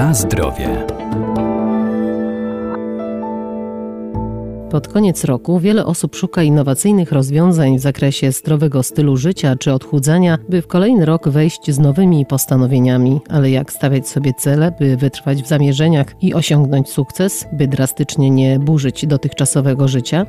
Na zdrowie. Pod koniec roku wiele osób szuka innowacyjnych rozwiązań w zakresie zdrowego stylu życia czy odchudzania, by w kolejny rok wejść z nowymi postanowieniami. Ale jak stawiać sobie cele, by wytrwać w zamierzeniach i osiągnąć sukces, by drastycznie nie burzyć dotychczasowego życia?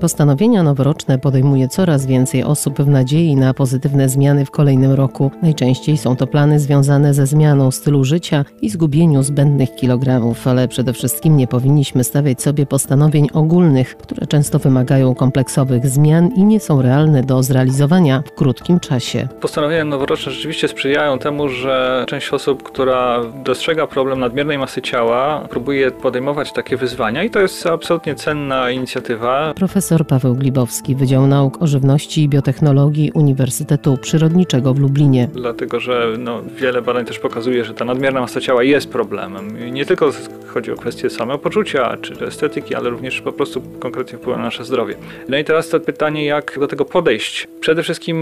Postanowienia noworoczne podejmuje coraz więcej osób w nadziei na pozytywne zmiany w kolejnym roku. Najczęściej są to plany związane ze zmianą stylu życia i zgubieniu zbędnych kilogramów, ale przede wszystkim nie powinniśmy stawiać sobie postanowień ogólnych, które często wymagają kompleksowych zmian i nie są realne do zrealizowania w krótkim czasie. Postanowienia noworoczne rzeczywiście sprzyjają temu, że część osób, która dostrzega problem nadmiernej masy ciała, próbuje podejmować takie wyzwania i to jest absolutnie cenna inicjatywa. Profesor profesor Paweł Glibowski, Wydział Nauk o Żywności i Biotechnologii Uniwersytetu Przyrodniczego w Lublinie. Dlatego, że no, wiele badań też pokazuje, że ta nadmierna masa ciała jest problemem. I nie tylko chodzi o kwestie samopoczucia czy estetyki, ale również po prostu konkretnie wpływa na nasze zdrowie. No i teraz to pytanie, jak do tego podejść. Przede wszystkim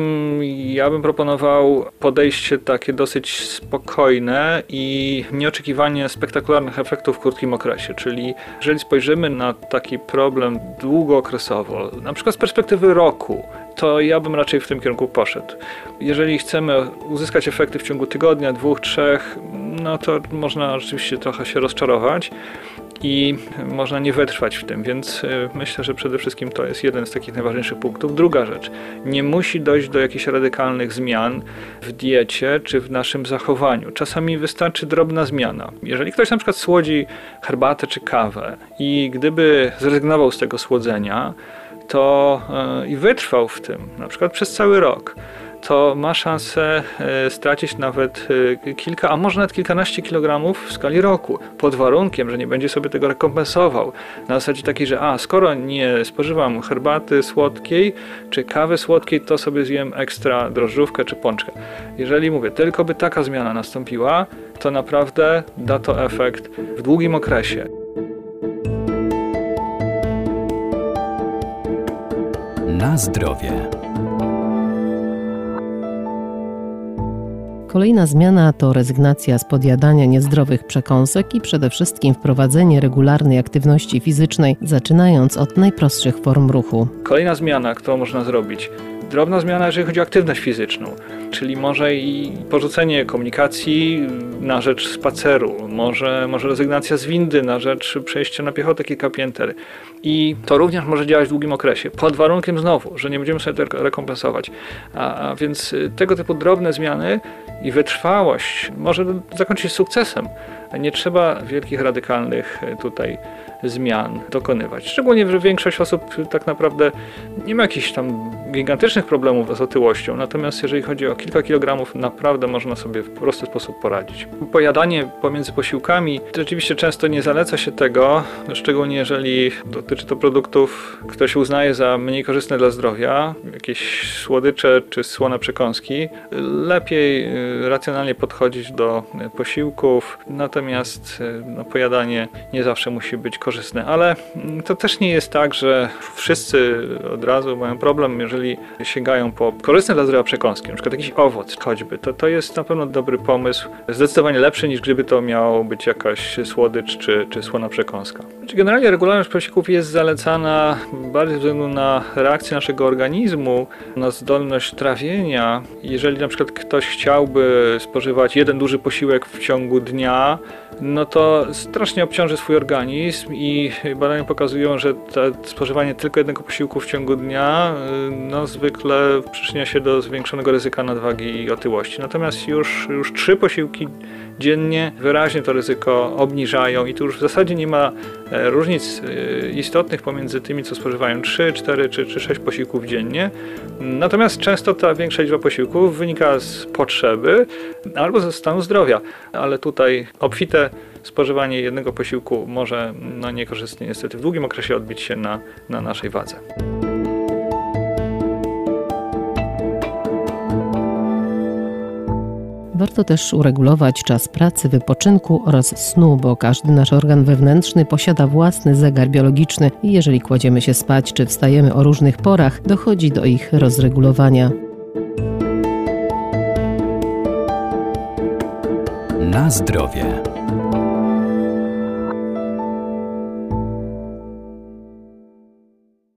ja bym proponował podejście takie dosyć spokojne i nieoczekiwanie spektakularnych efektów w krótkim okresie. Czyli jeżeli spojrzymy na taki problem długookresowy, na przykład z perspektywy roku, to ja bym raczej w tym kierunku poszedł. Jeżeli chcemy uzyskać efekty w ciągu tygodnia, dwóch, trzech, no to można rzeczywiście trochę się rozczarować i można nie wytrwać w tym, więc y, myślę, że przede wszystkim to jest jeden z takich najważniejszych punktów. Druga rzecz, nie musi dojść do jakichś radykalnych zmian w diecie czy w naszym zachowaniu. Czasami wystarczy drobna zmiana. Jeżeli ktoś na przykład słodzi herbatę czy kawę i gdyby zrezygnował z tego słodzenia, to y, i wytrwał w tym, na przykład przez cały rok, to ma szansę e, stracić nawet e, kilka, a może nawet kilkanaście kilogramów w skali roku, pod warunkiem, że nie będzie sobie tego rekompensował. Na zasadzie takiej, że a, skoro nie spożywam herbaty słodkiej czy kawy słodkiej, to sobie zjem ekstra drożdżówkę czy pączkę. Jeżeli mówię, tylko by taka zmiana nastąpiła, to naprawdę da to efekt w długim okresie. Na zdrowie. Kolejna zmiana to rezygnacja z podjadania niezdrowych przekąsek i przede wszystkim wprowadzenie regularnej aktywności fizycznej, zaczynając od najprostszych form ruchu. Kolejna zmiana, którą można zrobić, drobna zmiana, jeżeli chodzi o aktywność fizyczną, czyli może i porzucenie komunikacji na rzecz spaceru, może, może rezygnacja z windy na rzecz przejścia na piechotę kilka pięter. I to również może działać w długim okresie, pod warunkiem znowu, że nie będziemy sobie tego rekompensować. A, a więc tego typu drobne zmiany i wytrwałość może zakończyć sukcesem. Nie trzeba wielkich, radykalnych y, tutaj zmian dokonywać. Szczególnie, że większość osób tak naprawdę nie ma jakichś tam gigantycznych problemów z otyłością, natomiast jeżeli chodzi o kilka kilogramów, naprawdę można sobie w prosty sposób poradzić. Pojadanie pomiędzy posiłkami, rzeczywiście często nie zaleca się tego, szczególnie jeżeli dotyczy to produktów, które się uznaje za mniej korzystne dla zdrowia, jakieś słodycze czy słone przekąski. Lepiej y, racjonalnie podchodzić do posiłków, natomiast y, no, pojadanie nie zawsze musi być korzystne, ale to też nie jest tak, że wszyscy od razu mają problem, jeżeli sięgają po korzystne dla zdrowia przekąski, na przykład jakiś owoc choćby, to, to jest na pewno dobry pomysł, zdecydowanie lepszy niż gdyby to miało być jakaś słodycz czy, czy słona przekąska. Generalnie regularność posiłków jest zalecana bardziej ze względu na reakcję naszego organizmu, na zdolność trawienia. Jeżeli na przykład ktoś chciałby spożywać jeden duży posiłek w ciągu dnia, no to strasznie obciąży swój organizm i badania pokazują, że spożywanie tylko jednego posiłku w ciągu dnia y, no, zwykle przyczynia się do zwiększonego ryzyka nadwagi i otyłości. Natomiast już, już trzy posiłki dziennie wyraźnie to ryzyko obniżają i tu już w zasadzie nie ma e, różnic e, istotnych pomiędzy tymi, co spożywają 3, 4 czy, czy 6 posiłków dziennie. Natomiast często ta większa liczba posiłków wynika z potrzeby albo ze stanu zdrowia, ale tutaj obfite spożywanie jednego posiłku może no, niekorzystnie niestety w długim okresie odbić się na, na naszej wadze. Warto też uregulować czas pracy, wypoczynku oraz snu, bo każdy nasz organ wewnętrzny posiada własny zegar biologiczny i jeżeli kładziemy się spać czy wstajemy o różnych porach, dochodzi do ich rozregulowania. Na zdrowie.